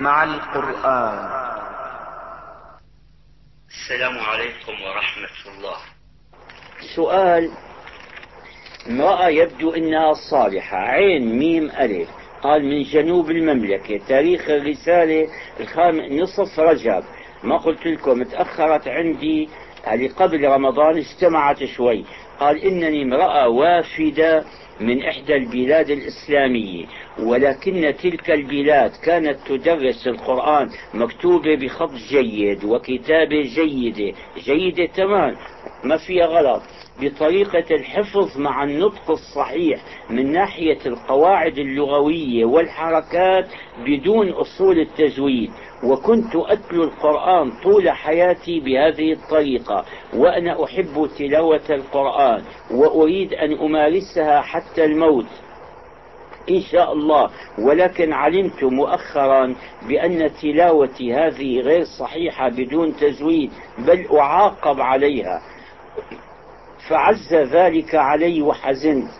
مع القرآن. السلام عليكم ورحمة الله. سؤال. امرأة يبدو إنها صالحة. عين ميم ألف. قال من جنوب المملكة. تاريخ الرسالة الخام نصف رجب. ما قلت لكم تأخرت عندي يعني قبل رمضان اجتمعت شوي. قال إنني امرأة وافدة من إحدى البلاد الإسلامية ولكن تلك البلاد كانت تدرس القرآن مكتوبة بخط جيد وكتابة جيدة جيدة تمام. ما فيها غلط. بطريقة الحفظ مع النطق الصحيح من ناحية القواعد اللغوية والحركات بدون أصول التجويد وكنت أتلو القرآن طول حياتي بهذه الطريقة وأنا أحب تلاوة القرآن وأريد أن أمارسها حتى الموت. إن شاء الله. ولكن علمت مؤخرا بأن تلاوتي هذه غير صحيحة بدون تجويد بل أعاقب عليها. فعز ذلك علي وحزنت.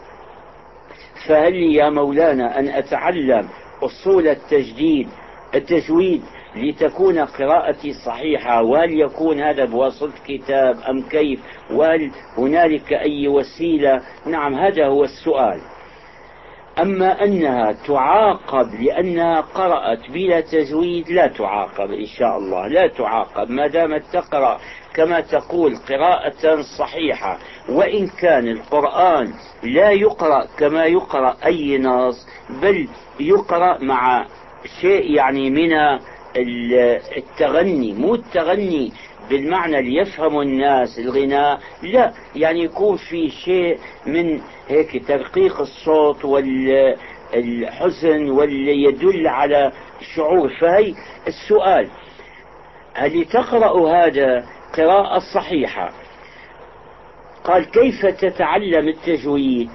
فهل لي يا مولانا أن أتعلم أصول التجديد التجويد لتكون قراءتي صحيحة وهل يكون هذا بواسطة كتاب أم كيف؟ وهل هنالك أي وسيلة؟ نعم هذا هو السؤال. أما أنها تعاقب لأنها قرأت بلا تجويد لا تعاقب إن شاء الله لا تعاقب. ما دامت تقرأ كما تقول قراءة صحيحة. وإن كان القرآن لا يقرأ كما يقرأ أي نص بل يقرأ مع شيء يعني من التغني مو التغني بالمعنى اللي يفهم الناس الغناء لا يعني يكون في شيء من هيك ترقيق الصوت والحزن واللي يدل على شعور. فهي السؤال هل تقرأ هذا قراءة صحيحة؟ قال كيف تتعلم التجويد؟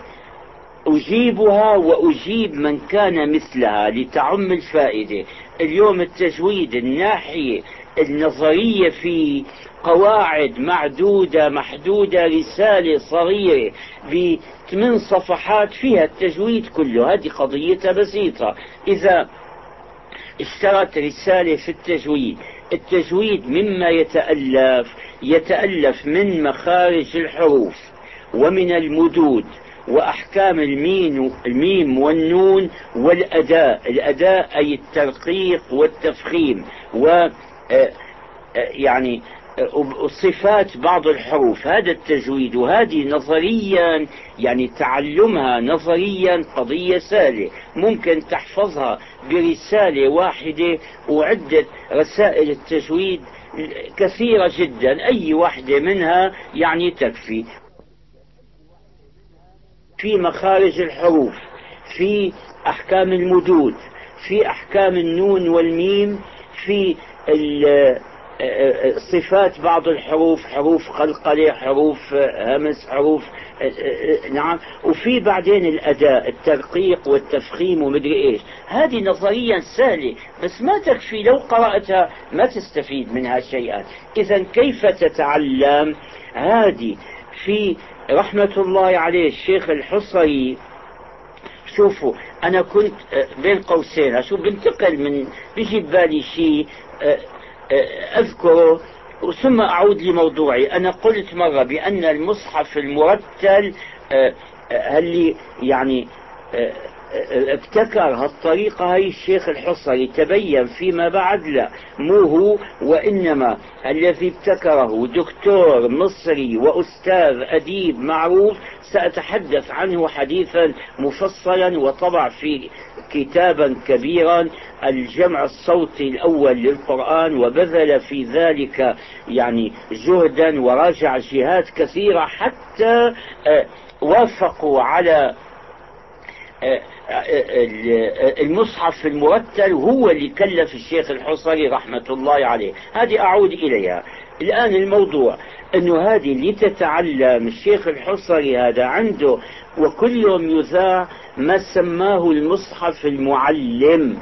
أجيبها وأجيب من كان مثلها لتعم الفائدة. اليوم التجويد الناحية النظرية فيه قواعد معدودة محدودة رسالة صغيرة بثمان صفحات فيها التجويد كله. هذه قضيتها بسيطة. إذا اشترت رسالة في التجويد التجويد مما يتألف يتألف من مخارج الحروف ومن المدود. وأحكام المين الميم والنون والأداء الأداء أي الترقيق والتفخيم و آه، آه، يعني صفات بعض الحروف هذا التجويد وهذه نظريا يعني تعلمها نظريا قضية سهلة ممكن تحفظها برسالة واحدة وعدة رسائل التجويد كثيرة جدا أي واحدة منها يعني تكفي. في مخارج الحروف في أحكام المدود في أحكام النون والميم في صفات بعض الحروف حروف قلقلة حروف همس حروف نعم. وفي بعدين الأداء الترقيق والتفخيم ومدري إيش. هذه نظريا سهلة بس ما تكفي لو قرأتها ما تستفيد منها شيئا. إذا كيف تتعلم؟ هذه في رحمة الله عليه الشيخ الحصري. شوفوا أنا كنت بين قوسين. شو بنتقل من بيجي ببالي شيء أذكره ثم أعود لموضوعي. أنا قلت مرة بأن المصحف المرتل هل يعني ابتكر هالطريقة هاي الشيخ الحصري تبين فيما بعد لا مو هو وإنما. الذي ابتكره دكتور مصري وأستاذ أديب معروف سأتحدث عنه حديثا مفصلا وطبع في كتابا كبيرا. الجمع الصوتي الأول للقرآن وبذل في ذلك يعني جهدا وراجع جهات كثيرة حتى آه، وافقوا على آه، المصحف المرتل هو اللي كلف الشيخ الحصري رحمة الله عليه. هذه أعود إليها. الآن الموضوع أنه هذه اللي تتعلم الشيخ الحصري هذا عنده وكل يوم يذاع ما سماه المصحف المعلم.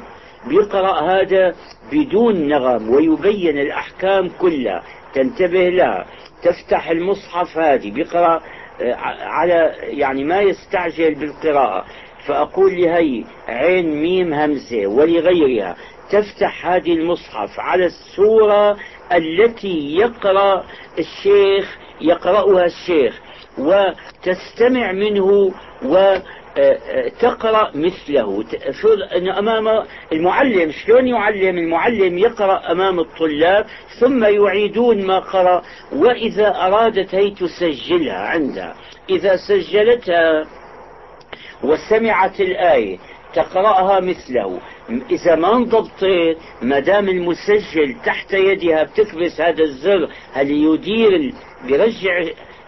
بيقرأ هذا بدون نغم ويبين الأحكام كلها. تنتبه لها تفتح المصحف هذه بيقرأ آه، على يعني ما يستعجل بالقراءة. فأقول لهي عين ميم همزة ولغيرها تفتح هذه المصحف على السورة التي يقرأ الشيخ يقرأها الشيخ وتستمع منه و تقرأ مثله. أمام المعلم شلون يعلم؟ المعلم يقرأ أمام الطلاب ثم يعيدون ما قرأ وإذا أرادت هي تسجلها عندها. إذا سجلتها وسمعت الآية تقرأها مثله. إذا ما انضبطت ما دام المسجل تحت يدها بتكبس هذا الزر هل يدير بيرجع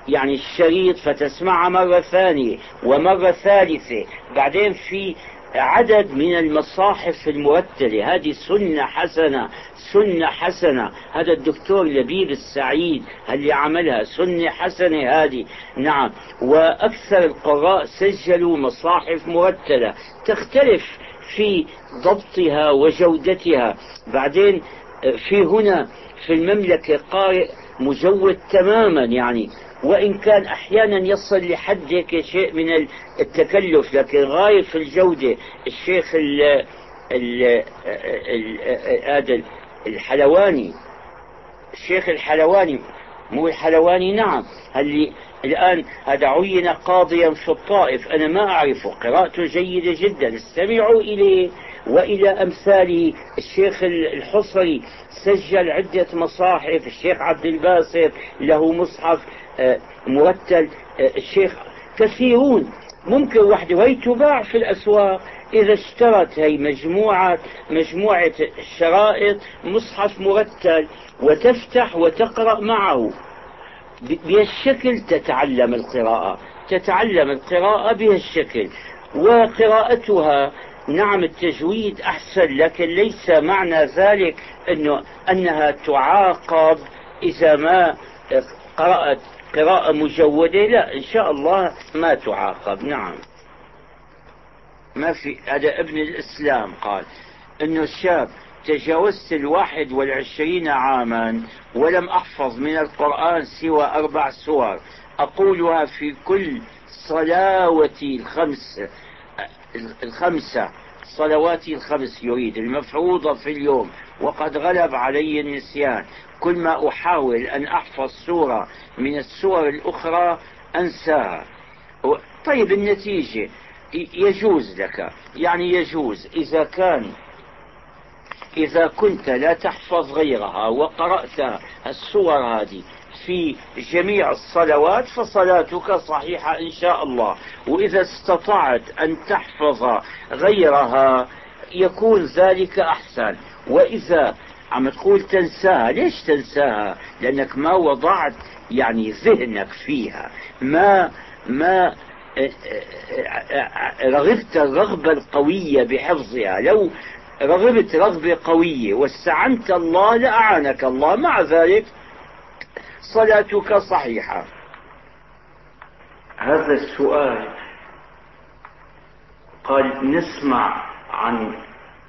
يعني الشريط فتسمعها مرة ثانية ومرة ثالثة. بعدين في عدد من المصاحف المرتلة هذه سنة حسنة سنة حسنة. هذا الدكتور لبيب السعيد اللي عملها سنة حسنة هذه. نعم. وأكثر القراء سجلوا مصاحف مرتلة تختلف في ضبطها وجودتها. بعدين في هنا في المملكة قارئ مجود تماما. يعني وإن كان أحيانا يصل لحد هيك شيء من التكلف لكن غاية في الجودة الشيخ ال ال هذا الحلواني الشيخ الحلواني مو الحلواني نعم. اللي الآن هذا عين قاضيا في الطائف أنا ما أعرفه قراءته جيدة جدا استمعوا إليه وإلى أمثاله. الشيخ الحصري سجل عدة مصاحف الشيخ عبد الباسط له مصحف. آه، مرتل آه، الشيخ كثيرون. ممكن وحده وهي تباع في الأسواق. إذا اشترت هي مجموعة مجموعة الشرائط مصحف مرتل وتفتح وتقرأ معه. بهالشكل تتعلم القراءة. تتعلم القراءة بهالشكل. وقراءتها نعم التجويد أحسن لكن ليس معنى ذلك أنه أنها تعاقب إذا ما قرأت قراءة مجودة لا إن شاء الله ما تعاقب. نعم. ما في هذا ابن الإسلام قال أنه الشاب تجاوزت الواحد والعشرين عاما ولم أحفظ من القرآن سوى أربع سور. أقولها في كل صلواتي الخمس الخمسة صلواتي الخمس يريد المفروضة في اليوم وقد غلب علي النسيان. كل ما أحاول أن أحفظ سورة من السور الأخرى أنساها. طيب النتيجة يجوز لك. يعني يجوز. إذا كان إذا كنت لا تحفظ غيرها وقرأت السور هذه في جميع الصلوات فصلاتك صحيحة إن شاء الله. وإذا استطعت أن تحفظ غيرها يكون ذلك أحسن. وإذا عم تقول تنساها. ليش تنساها؟ لأنك ما وضعت يعني ذهنك فيها. ما ما رغبت الرغبة القوية بحفظها. لو رغبت رغبة قوية واستعنت الله لأعانك الله. مع ذلك صلاتك صحيحة. هذا السؤال قال نسمع عن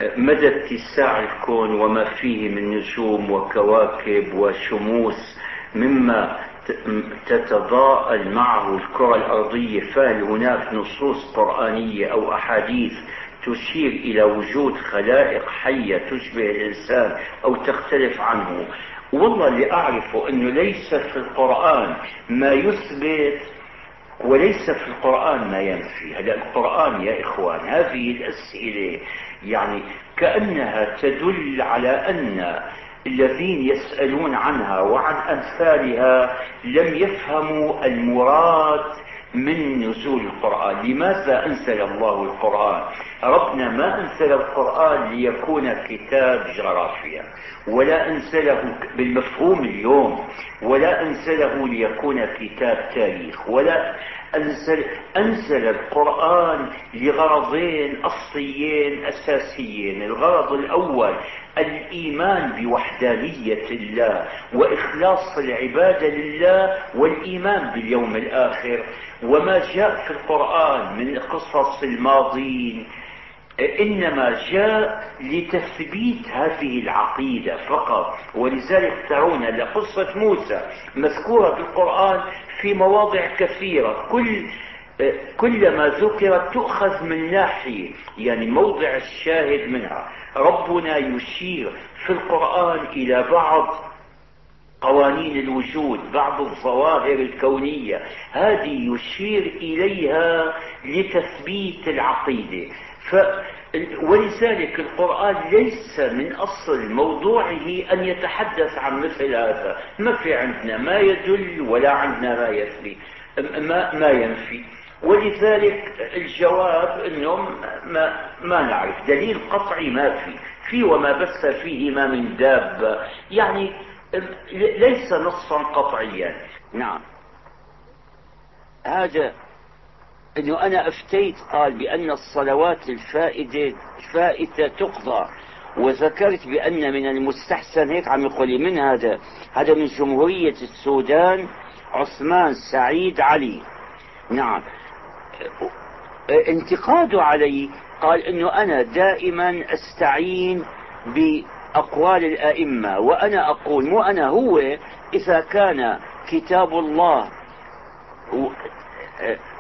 مدى اتساع الكون وما فيه من نجوم وكواكب وشموس مما تتضاءل معه الكرة الأرضية؟ فهل هناك نصوص قرآنية أو أحاديث تشير إلى وجود خلائق حية تشبه الإنسان أو تختلف عنه؟ والله اللي أعرفه أنه ليس في القرآن ما يثبت وليس في القرآن ما ينفي. هذا القرآن يا إخوان هذه الأسئلة يعني كأنها تدل على أن الذين يسألون عنها وعن أمثالها لم يفهموا المراد من نزول القرآن. لماذا أنزل الله القرآن؟ ربنا ما أنزل القرآن ليكون كتاب جغرافيا ولا أنزله بالمفهوم اليوم ولا أنزله ليكون كتاب تاريخ ولا أنزل, أنزل القرآن لغرضين أصليين أساسيين. الغرض الأول الإيمان بوحدانية الله وإخلاص العبادة لله والإيمان باليوم الآخر. وما جاء في القرآن من قصص الماضين إنما جاء لتثبيت هذه العقيدة فقط. ولذلك ترون لقصة موسى مذكورة في القرآن في مواضع كثيرة. كل كلما ذكرت تؤخذ من ناحية يعني موضع الشاهد منها. ربنا يشير في القرآن إلى بعض قوانين الوجود بعض الظواهر الكونية. هذه يشير إليها لتثبيت العقيدة. ولذلك القرآن ليس من أصل موضوعه أن يتحدث عن مثل هذا. ما في عندنا ما يدل ولا عندنا ما يثبت ما, ما ينفي. ولذلك الجواب انه ما, ما نعرف. دليل قطعي ما في. في وما بث فيه ما من دابة. يعني ليس نصا قطعيا. نعم. هذا أنه أنا أفتيت قال بأن الصلوات الفائدة الفائتة تقضى وذكرت بأن من المستحسن هيك عم يقول من هذا؟ هذا من جمهورية السودان عثمان سعيد علي. نعم. انتقاده علي قال إنه أنا دائما أستعين بأقوال الأئمة وأنا أقول مو أنا هو إذا كان كتاب الله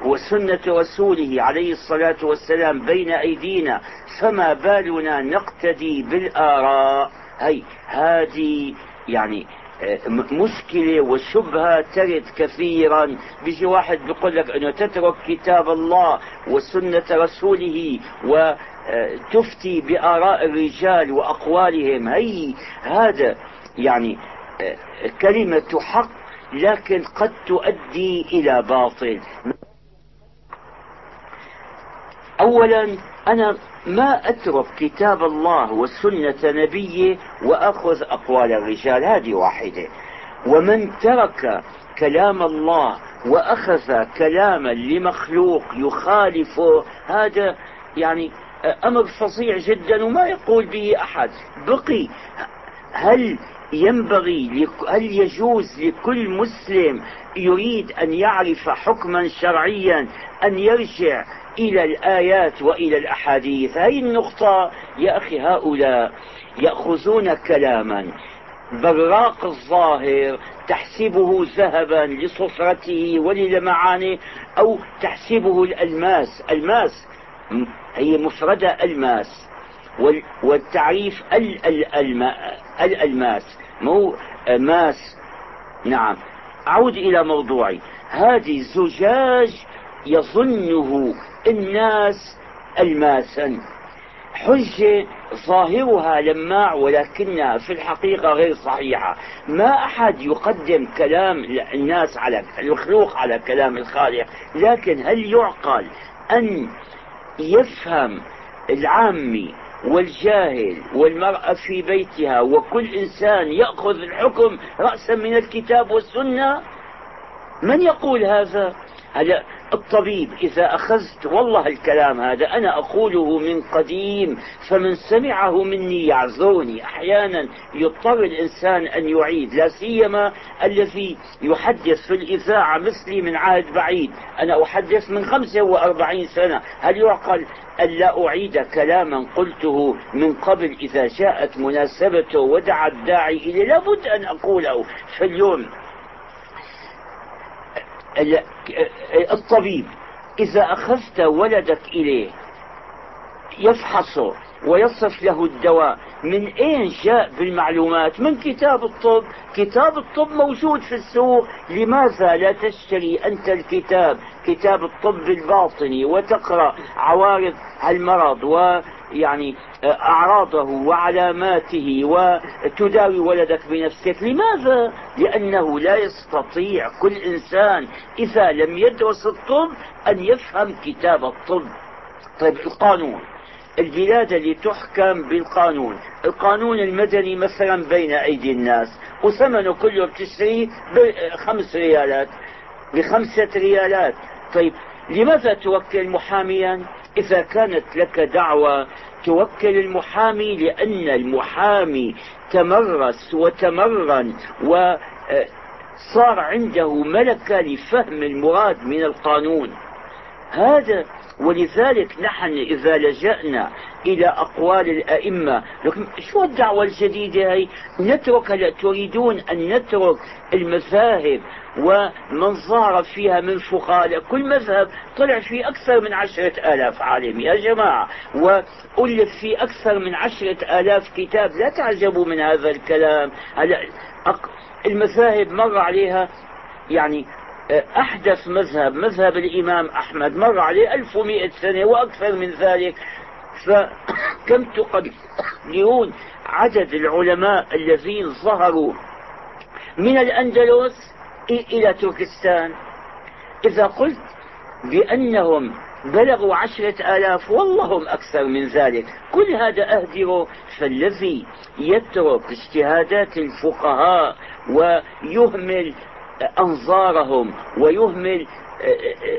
وسنة رسوله عليه الصلاة والسلام بين أيدينا فما بالنا نقتدي بالآراء. هي هذه يعني مشكلة وشبهة ترد كثيرا. بيجي واحد بيقول لك إنه تترك كتاب الله وسنة رسوله وتفتي بآراء الرجال وأقوالهم. هي هذا يعني كلمة حق لكن قد تؤدي إلى باطل. أولا أنا ما أترك كتاب الله وسنة نبيه وأخذ أقوال الرجال هذه واحدة. ومن ترك كلام الله وأخذ كلاما لمخلوق يخالفه هذا يعني أمر فظيع جدا وما يقول به أحد. بقي هل ينبغي هل يجوز لكل مسلم يريد أن يعرف حكما شرعيا أن يرجع إلى الآيات وإلى الأحاديث؟ هذه النقطة يا أخي هؤلاء يأخذون كلاما. براق الظاهر تحسبه ذهبا لصفرته وللمعاني أو تحسبه الألماس. ألماس؟ هي مفردة ألماس. والتعريف الألماس مو ماس. نعم. أعود إلى موضوعي. هذه زجاج يظنه الناس الماسا. حجة ظاهرها لماع ولكنها في الحقيقة غير صحيحة. ما أحد يقدم كلام الناس على المخلوق على كلام الخالق. لكن هل يعقل أن يفهم العامي والجاهل والمرأة في بيتها وكل إنسان يأخذ الحكم رأسا من الكتاب والسنة؟ من يقول هذا؟ هلا الطبيب إذا أخذت والله الكلام هذا أنا أقوله من قديم فمن سمعه مني يعذرني. أحيانا يضطر الإنسان أن يعيد لا سيما الذي يحدث في الإذاعة مثلي من عهد بعيد. أنا أحدث من 45 سنة. هل يعقل ألا أعيد كلاما قلته من قبل إذا جاءت مناسبته ودعا الداعي إليه؟ لابد أن أقوله في اليوم. الطبيب إذا أخذت ولدك إليه يفحصه ويصف له الدواء من أين جاء بالمعلومات؟ من كتاب الطب. كتاب الطب موجود في السوق. لماذا لا تشتري أنت الكتاب؟ كتاب الطب الباطني وتقرأ عوارض المرض ويعني أعراضه وعلاماته وتداوي ولدك بنفسك. لماذا؟ لأنه لا يستطيع كل إنسان إذا لم يدرس الطب أن يفهم كتاب الطب. طيب القانون. البلاد اللي تحكم بالقانون. القانون المدني مثلا بين أيدي الناس وثمنه كله بتشتريه بخمس ريالات. بخمسة ريالات. طيب لماذا توكل محاميا؟ إذا كانت لك دعوة توكل المحامي لأن المحامي تمرس وتمرن وصار عنده ملكة لفهم المراد من القانون. هذا ولذلك نحن إذا لجأنا إلى أقوال الأئمة لكن شو الدعوة الجديدة هي؟ نترك هلا تريدون أن نترك المذاهب ومن ظهر فيها من فقهاء. كل مذهب طلع فيه أكثر من عشرة آلاف عالم يا جماعة. وألف فيه أكثر من عشرة آلاف كتاب. لا تعجبوا من هذا الكلام. المذاهب مر عليها يعني أحدث مذهب مذهب الإمام أحمد مر عليه 1100 سنة وأكثر من ذلك. فكم تقدرون عدد العلماء الذين ظهروا من الأندلس إلى تركستان. إذا قلت بأنهم بلغوا عشرة آلاف والله هم أكثر من ذلك. كل هذا أهدره فالذي يترك اجتهادات الفقهاء ويهمل أنظارهم ويهمل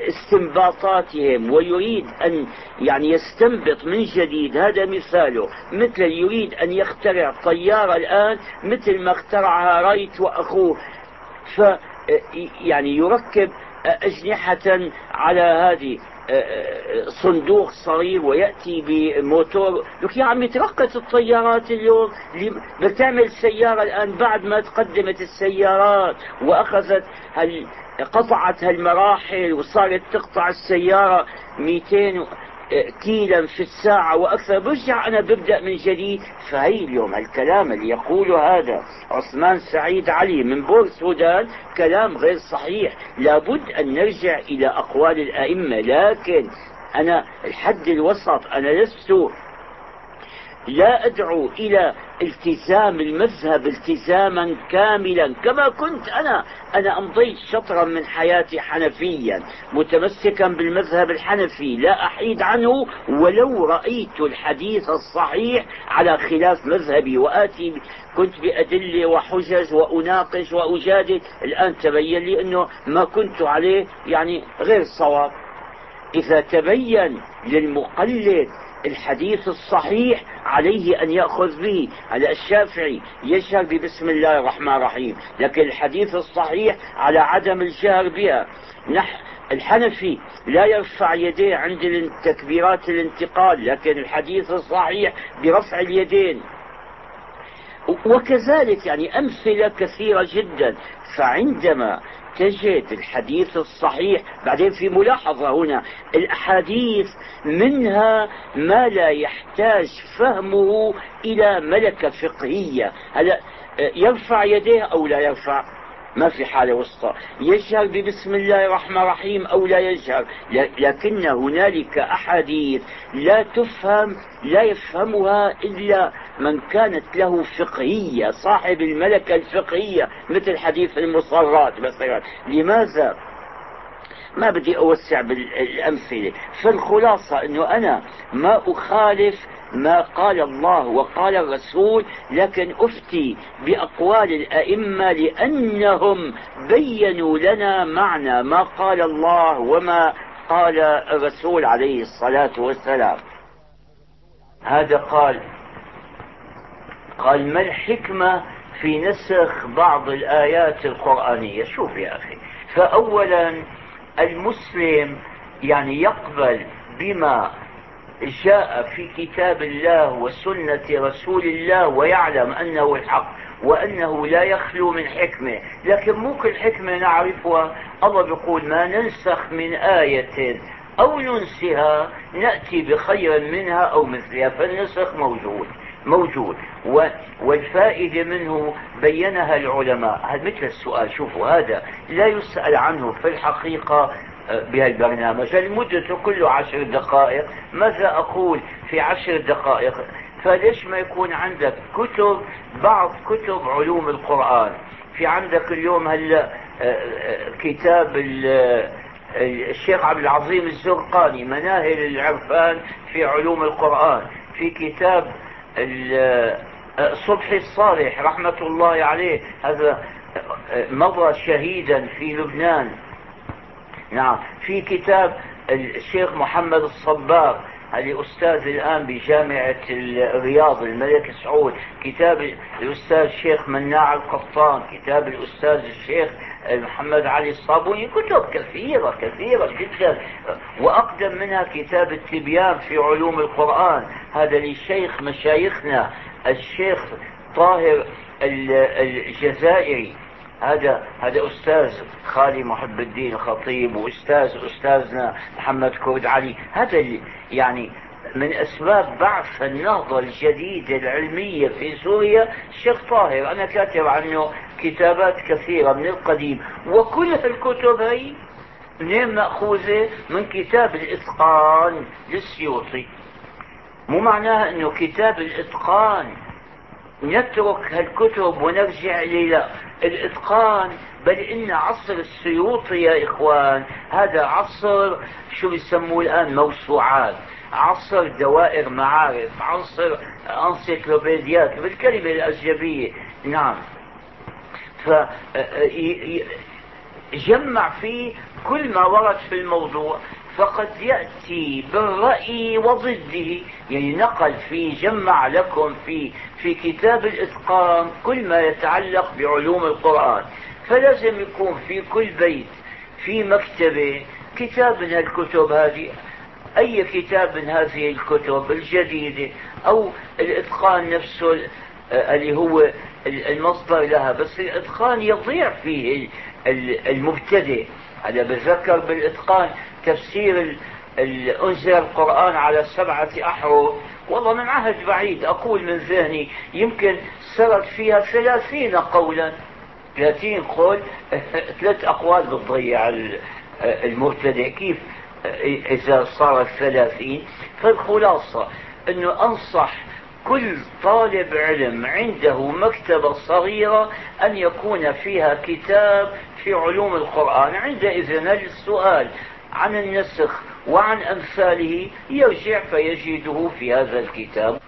استنباطاتهم ويريد أن يعني يستنبط من جديد. هذا مثاله. مثل يريد أن يخترع طيارة الآن مثل ما اخترعها رايت وأخوه. ف يعني يركب أجنحة على هذه. صندوق صغير ويأتي بموتور. لك يا عمي ترقت الطيارات اليوم. بتعمل سيارة الآن بعد ما تقدمت السيارات وأخذت هال قطعت هالمراحل وصارت تقطع السيارة 200 كيلا في الساعة وأكثر. برجع أنا ببدأ من جديد. فهي اليوم الكلام اللي يقوله هذا عثمان سعيد علي من بور السودان كلام غير صحيح. لابد أن نرجع إلى أقوال الأئمة. لكن أنا الحد الوسط أنا لست لا أدعو إلى التزام المذهب التزاما كاملا. كما كنت أنا أنا أمضيت شطرا من حياتي حنفيا متمسكا بالمذهب الحنفي. لا أحيد عنه ولو رأيت الحديث الصحيح على خلاف مذهبي. وآتي كنت بأدلة وحجج وأناقش وأجادل. الآن تبين لي أنه ما كنت عليه يعني غير صواب. إذا تبين للمقلد الحديث الصحيح عليه أن يأخذ به. على الشافعي يجهر ببسم الله الرحمن الرحيم. لكن الحديث الصحيح على عدم الجهر بها. نح الحنفي لا يرفع يديه عند تكبيرات الانتقال لكن الحديث الصحيح برفع اليدين. وكذلك يعني أمثلة كثيرة جدا. فعندما تجد الحديث الصحيح. بعدين في ملاحظة هنا الأحاديث منها ما لا يحتاج فهمه إلى ملكة فقهية. هلا يرفع يديه أو لا يرفع ما في حالة وسطى. يجهر ببسم الله الرحمن الرحيم أو لا يجهر لكن هنالك أحاديث لا تفهم لا يفهمها إلا من كانت له فقهية صاحب الملكة الفقهية مثل حديث المصرات مثلا. لماذا؟ ما بدي أوسع بالأمثلة. فالخلاصة أنه أنا ما أخالف ما قال الله وقال الرسول لكن أفتي بأقوال الأئمة لأنهم بينوا لنا معنى ما قال الله وما قال الرسول عليه الصلاة والسلام. هذا قال. قال ما الحكمة في نسخ بعض الآيات القرآنية؟ شوف يا أخي فأولا المسلم يعني يقبل بما جاء في كتاب الله وسنة رسول الله ويعلم أنه الحق وأنه لا يخلو من حكمة. لكن مو كل حكمة نعرفها. الله بيقول ما ننسخ من آية أو ننسها نأتي بخير منها أو مثلها فالنسخ موجود موجود. والفائدة منه بينها العلماء. هذا مثل السؤال. شوفوا هذا لا يسأل عنه في الحقيقة. بهالبرنامج المدة كله عشر دقائق. ماذا أقول في عشر دقائق؟ فليش ما يكون عندك كتب بعض كتب علوم القرآن؟ في عندك اليوم هلا آه، آه، كتاب الشيخ عبد العظيم الزرقاني مناهل العرفان في علوم القرآن. في كتاب آه، صبحي الصالح رحمة الله عليه هذا مضى شهيدا في لبنان. نعم. في كتاب الشيخ محمد الصباغ هذه أستاذ الآن بجامعة الرياض الملك سعود. كتاب الأستاذ الشيخ مناع القطان كتاب الأستاذ الشيخ محمد علي الصابوني كتب كثيرة كثيرة جدا. وأقدم منها كتاب التبيان في علوم القرآن. هذا للشيخ مشايخنا الشيخ طاهر الجزائري. هذا هذا أستاذ خالي محب الدين الخطيب وأستاذ أستاذنا محمد كرد علي. هذا يعني من أسباب بعث النهضة الجديدة العلمية في سوريا الشيخ طاهر. أنا كاتب عنه كتابات كثيرة من القديم. وكل الكتب هي منين مأخوذة؟ من كتاب الإتقان للسيوطي. مو معناها إنه كتاب الإتقان نترك هالكتب ونرجع إلى الإتقان بل إن عصر السيوطي يا إخوان هذا عصر شو بيسموه الآن موسوعات. عصر دوائر معارف عصر أنسيكلوبيديات بالكلمة الأجنبية. نعم. ف جمع فيه كل ما ورد في الموضوع فقد يأتي بالرأي وضده. يعني نقل في جمع لكم في في كتاب الإتقان كل ما يتعلق بعلوم القرآن. فلازم يكون في كل بيت في مكتبة كتاب من الكتب هذه أي كتاب من هذه الكتب الجديدة أو الإتقان نفسه اللي هو المصدر لها. بس الإتقان يضيع فيه المبتدئ. أنا بتذكر بالإتقان تفسير أنزل القرآن على سبعة أحرف. والله من عهد بعيد أقول من ذهني يمكن سرت فيها ثلاثين قولا. ثلاثين قول ثلاث أقوال بتضيع المبتدئ. كيف إذا صارت ثلاثين؟ فالخلاصة أنه أنصح كل طالب علم عنده مكتبة صغيرة أن يكون فيها كتاب في علوم القرآن. عندئذ السؤال عن النسخ وعن أمثاله يرجع فيجده في هذا الكتاب.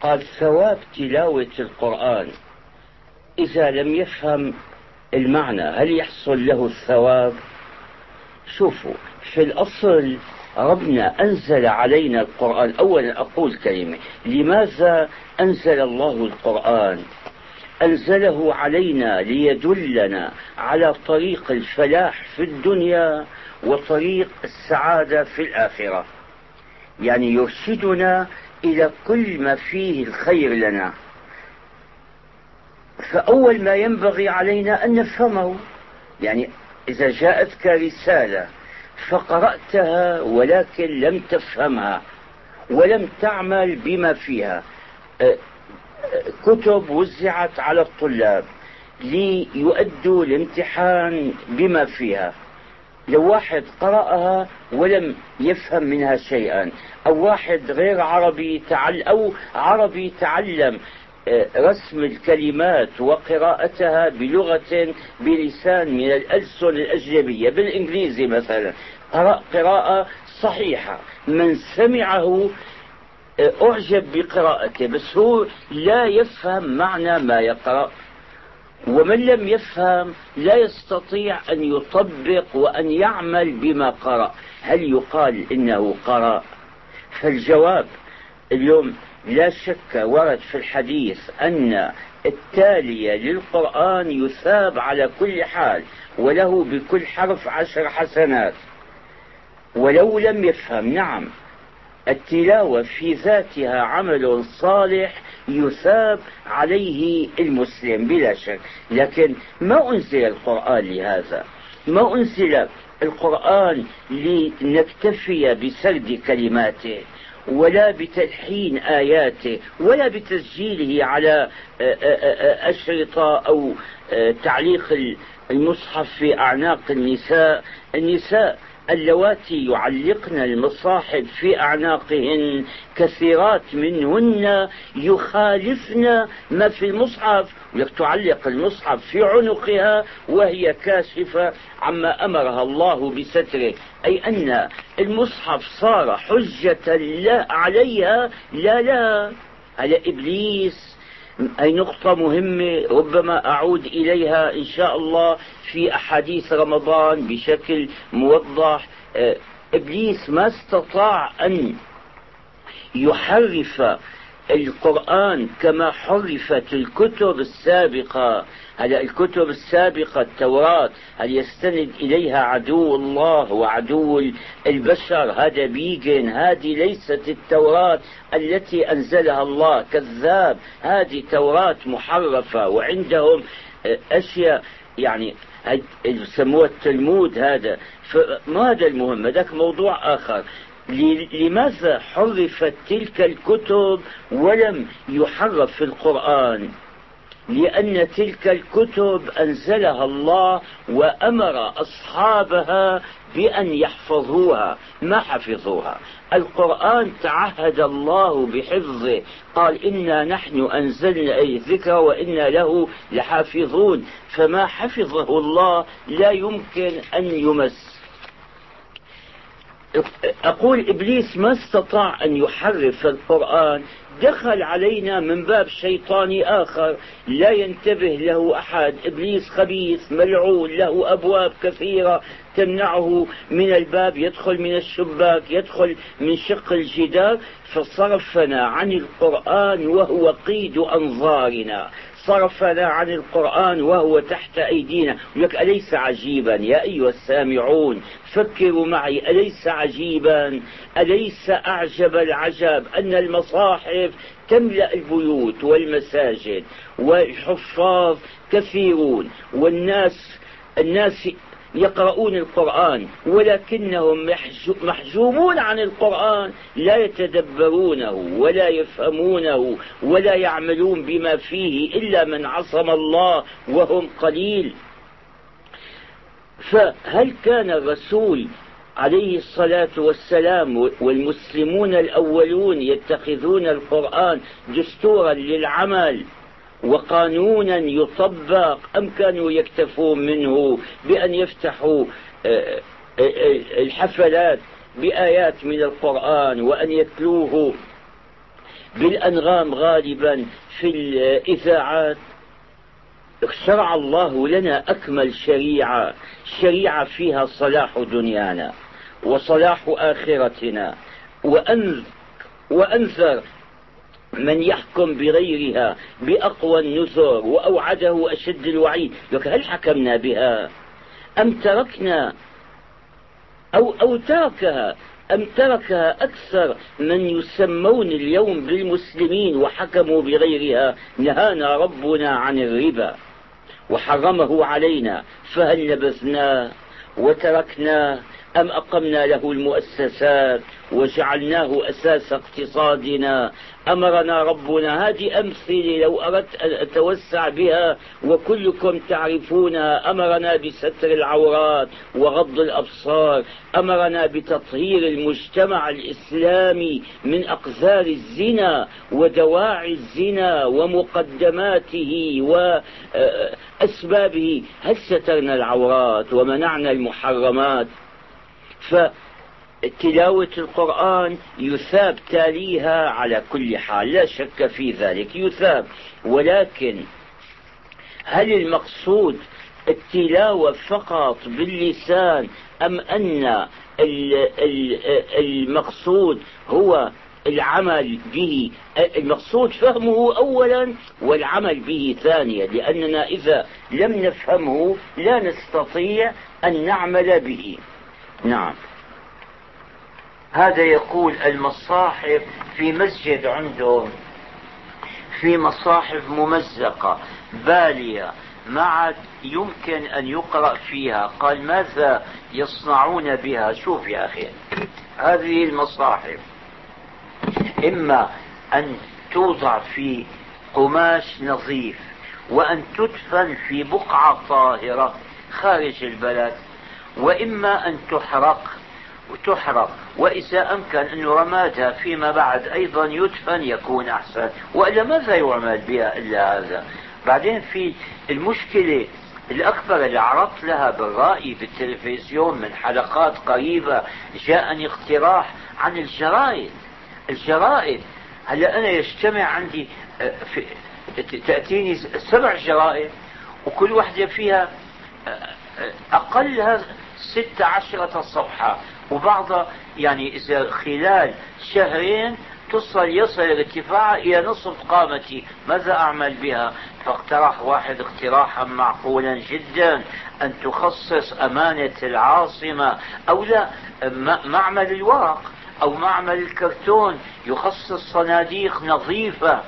قال ثواب تلاوة القرآن. إذا لم يفهم المعنى هل يحصل له الثواب؟ شوفوا في الأصل ربنا أنزل علينا القرآن. أولا أقول كلمة لماذا أنزل الله القرآن؟ أنزله علينا ليدلنا على طريق الفلاح في الدنيا وطريق السعادة في الآخرة. يعني يرشدنا إلى كل ما فيه الخير لنا. فأول ما ينبغي علينا أن نفهمه يعني إذا جاءتك رسالة فقرأتها ولكن لم تفهمها ولم تعمل بما فيها كتب وزعت على الطلاب ليؤدوا الامتحان بما فيها. لو واحد قرأها ولم يفهم منها شيئا أو واحد غير عربي تعل أو عربي تعلم آه، رسم الكلمات وقراءتها بلغة بلسان من الألسن الأجنبية بالإنجليزي مثلا. قرأ قراءة صحيحة. من سمعه آه، أعجب بقراءته بس هو لا يفهم معنى ما يقرأ. ومن لم يفهم لا يستطيع أن يطبق وأن يعمل بما قرأ. هل يقال إنه قرأ؟ فالجواب اليوم لا شك ورد في الحديث أن التالية للقرآن يثاب على كل حال وله بكل حرف عشر حسنات. ولو لم يفهم نعم التلاوة في ذاتها عمل صالح يثاب عليه المسلم بلا شك. لكن ما أنزل القرآن لهذا؟ ما أنزل القرآن لنكتفي بسرد كلماته ولا بتلحين آياته ولا بتسجيله على أشرطة أو تعليق المصحف في أعناق النساء. النساء اللواتي يعلقن المصاحف في أعناقهن كثيرات منهن يخالفن ما في المصحف تعلق المصحف في عنقها وهي كاشفة عما أمرها الله بستره. أي أن المصحف صار حجة لا عليها لا لا. على إبليس. أي نقطة مهمة ربما أعود إليها إن شاء الله في أحاديث رمضان بشكل موضح. آه، إبليس ما استطاع أن يحرف القرآن كما حرفت الكتب السابقة. هلا الكتب السابقة التوراة هل يستند إليها عدو الله وعدو البشر؟ هذا بيجن هذه ليست التوراة التي أنزلها الله. كذاب هذه توراة محرفة. وعندهم أشياء يعني يسموها التلمود هذا. فما هذا المهم؟ هذاك موضوع آخر. لماذا حرفت تلك الكتب ولم يحرف في القرآن؟ لأن تلك الكتب أنزلها الله وأمر أصحابها بأن يحفظوها ما حفظوها. القرآن تعهد الله بحفظه قال إنا نحن أنزلنا أي ذكر وإنا له لحافظون. فما حفظه الله لا يمكن أن يمس. أقول إبليس ما استطاع أن يحرف القرآن. دخل علينا من باب شيطاني آخر. لا ينتبه له أحد. إبليس خبيث ملعون له أبواب كثيرة تمنعه من الباب. يدخل من الشباك يدخل من شق الجدار. فصرفنا عن القرآن وهو قيد أنظارنا. صرفنا عن القرآن وهو تحت أيدينا. لك أليس عجيبا يا أيها السامعون؟ فكروا معي. أليس عجيبا؟ أليس أعجب العجب أن المصاحف تملأ البيوت والمساجد والحفاظ كثيرون والناس الناس يقرؤون القرآن ولكنهم محجوبون عن القرآن لا يتدبرونه ولا يفهمونه ولا يعملون بما فيه إلا من عصم الله وهم قليل. فهل كان الرسول عليه الصلاة والسلام والمسلمون الأولون يتخذون القرآن دستورا للعمل؟ وقانونا يطبق أم كانوا يكتفون منه بأن يفتحوا آه، آه، آه، الحفلات بآيات من القرآن وأن يتلوه بالأنغام غالبا في الإذاعات؟ شرع الله لنا أكمل شريعة شريعة فيها صلاح دنيانا وصلاح آخرتنا. وأنذر من يحكم بغيرها بأقوى النذر وأوعده أشد الوعيد. لك هل حكمنا بها؟ أم تركنا؟ أو, أو تركها أم تركها أكثر من يسمون اليوم بالمسلمين وحكموا بغيرها؟ نهانا ربنا عن الربا وحرمه علينا فهل نبذناه وتركناه أم أقمنا له المؤسسات وجعلناه أساس اقتصادنا؟ أمرنا ربنا هذه أمثلة لو أردت أن أتوسع بها وكلكم تعرفونها. أمرنا بستر العورات وغض الأبصار. أمرنا بتطهير المجتمع الإسلامي من أقذار الزنا ودواعي الزنا ومقدماته وأسبابه هل سترنا العورات ومنعنا المحرمات؟ فتلاوة القرآن يثاب تاليها على كل حال لا شك في ذلك يثاب. ولكن هل المقصود التلاوة فقط باللسان أم أن المقصود هو العمل به؟ المقصود فهمه أولا والعمل به ثانيا لأننا إذا لم نفهمه لا نستطيع أن نعمل به. نعم. هذا يقول المصاحف في مسجد عندهم في مصاحف ممزقة بالية ما عاد يمكن أن يقرأ فيها. قال ماذا يصنعون بها؟ شوف يا أخي هذه المصاحف. إما أن توضع في قماش نظيف وأن تدفن في بقعة طاهرة خارج البلد. وإما أن تحرق وتحرق وإذا أمكن أن رمادها فيما بعد أيضا يدفن يكون أحسن. وإلا ماذا يعمل بها إلا هذا؟ بعدين في المشكلة الأكبر اللي عرضت لها بالرأي بالتلفزيون من حلقات قريبة جاءني اقتراح عن الجرائد. الجرائد هلا أنا يجتمع عندي آه، في تأتيني سبع جرائد وكل واحدة فيها آه، أقلها ست عشرة صفحة. وبعضها يعني إذا خلال شهرين تصل يصل ارتفاعها إلى نصف قامتي. ماذا أعمل بها؟ فاقترح واحد اقتراحا معقولا جدا. أن تخصص أمانة العاصمة. أو لا معمل الورق أو معمل الكرتون. يخصص صناديق نظيفة.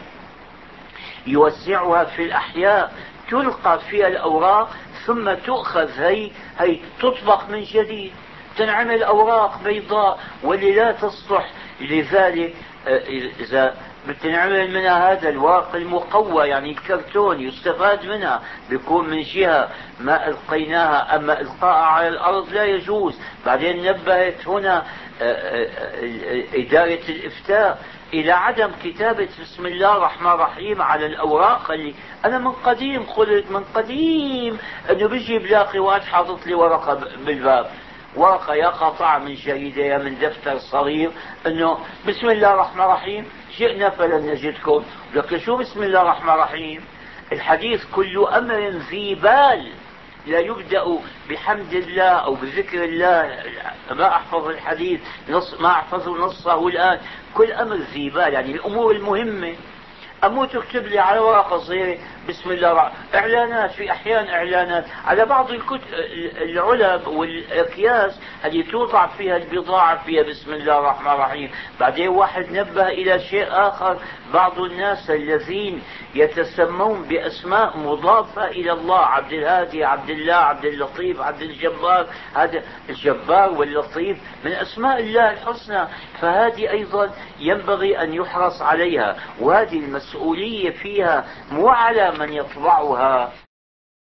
يوزعها في الأحياء. تلقى فيها الأوراق ثم تؤخذ هي هي تطبق من جديد تنعمل أوراق بيضاء واللي لا تصلح. لذلك آه، إذا بتنعمل منها هذا الورق المقوى يعني الكرتون يستفاد منها بيكون من جهة ما ألقيناها أما إلقاءها على الأرض لا يجوز. بعدين نبهت هنا آه، آه، إدارة الإفتاء. إلى عدم كتابة بسم الله الرحمن الرحيم على الأوراق اللي أنا من قديم خلت من قديم أنه بيجي بلاقي واحد حاطط لي ورقة بالباب. ورقة يا قطع من جريدة يا من دفتر صغير. أنه بسم الله الرحمن الرحيم جئنا فلن نجدكم. لكن شو بسم الله الرحمن الرحيم؟ الحديث كل أمر ذي بال. لا يبدأ بحمد الله أو بذكر الله. ما أحفظ الحديث نص ما أحفظ نصه الآن. كل أمر ذي بال يعني الأمور المهمة. أموت اكتب لي على ورقة صغيرة بسم الله إعلانات في أحيان إعلانات. على بعض الكتب العلب والأكياس اللي توضع فيها البضاعة فيها. بسم الله الرحمن الرحيم. بعدين واحد نبه إلى شيء آخر. بعض الناس الذين يتسمون بأسماء مضافة إلى الله. عبد الهادي عبد الله عبد اللطيف عبد الجبار. هذا الجبار واللطيف من أسماء الله الحسنى. فهذه أيضا ينبغي أن يحرص عليها. وهذه المسؤولية فيها مو على من يطبعها.